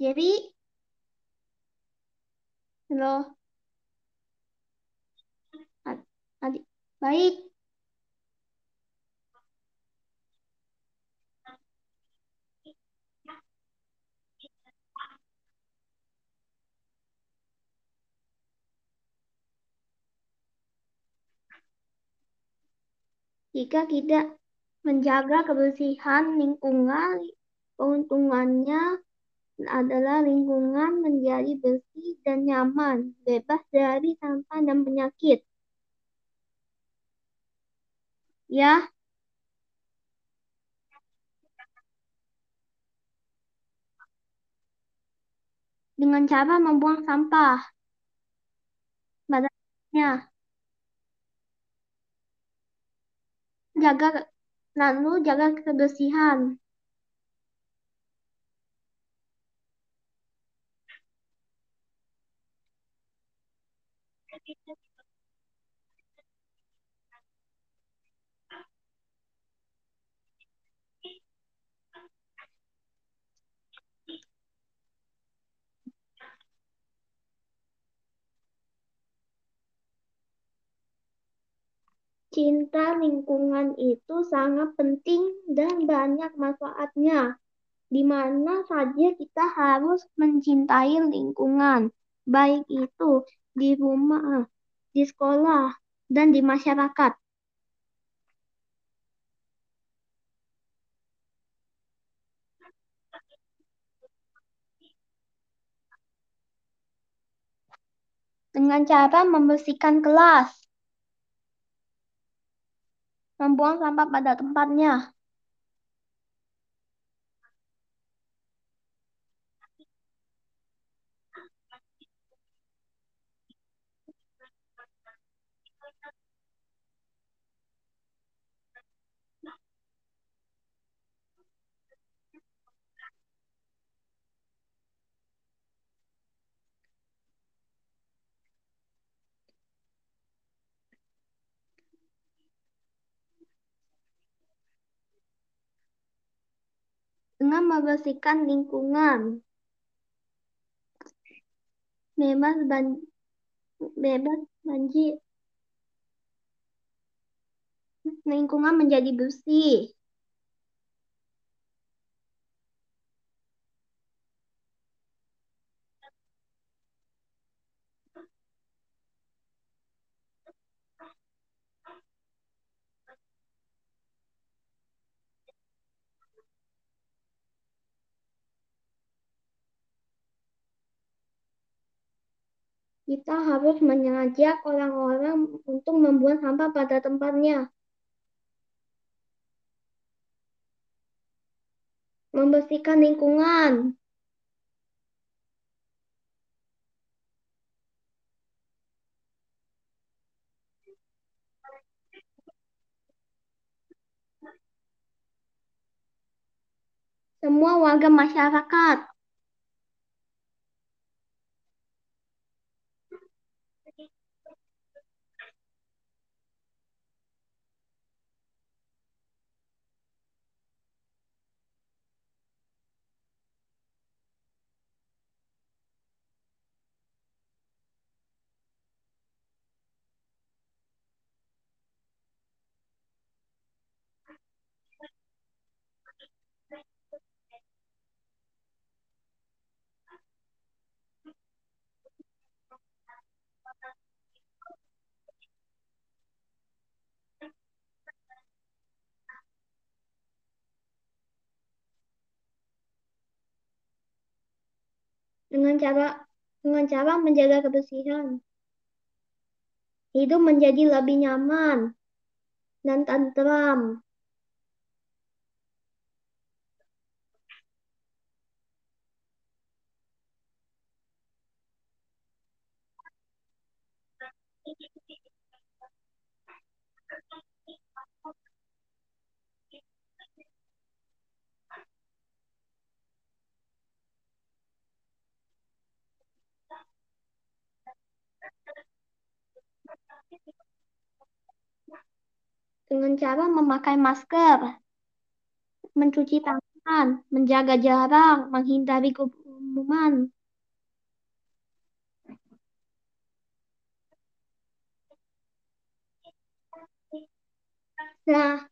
Jadi, halo, Ad- adik, baik. Jika tidak menjaga kebersihan lingkungan, keuntungannya adalah lingkungan menjadi bersih dan nyaman, bebas dari sampah dan penyakit. Ya, dengan cara membuang sampah tempatnya. Jaga lalu jaga kebersihan. Cinta lingkungan itu sangat penting dan banyak manfaatnya. Di mana saja kita harus mencintai lingkungan, baik itu di rumah, di sekolah, dan di masyarakat. Dengan cara membersihkan kelas, membuang sampah pada tempatnya. Dengan membersihkan lingkungan, bebas ban bebas banjir, lingkungan menjadi bersih. Kita harus mengajak orang-orang untuk membuang sampah pada tempatnya. Membersihkan lingkungan. Semua warga masyarakat. Dengan cara dengan cara menjaga kebersihan. Hidup menjadi lebih nyaman dan tentram. dengan cara memakai masker, mencuci tangan, menjaga jarak, menghindari kerumunan. Nah,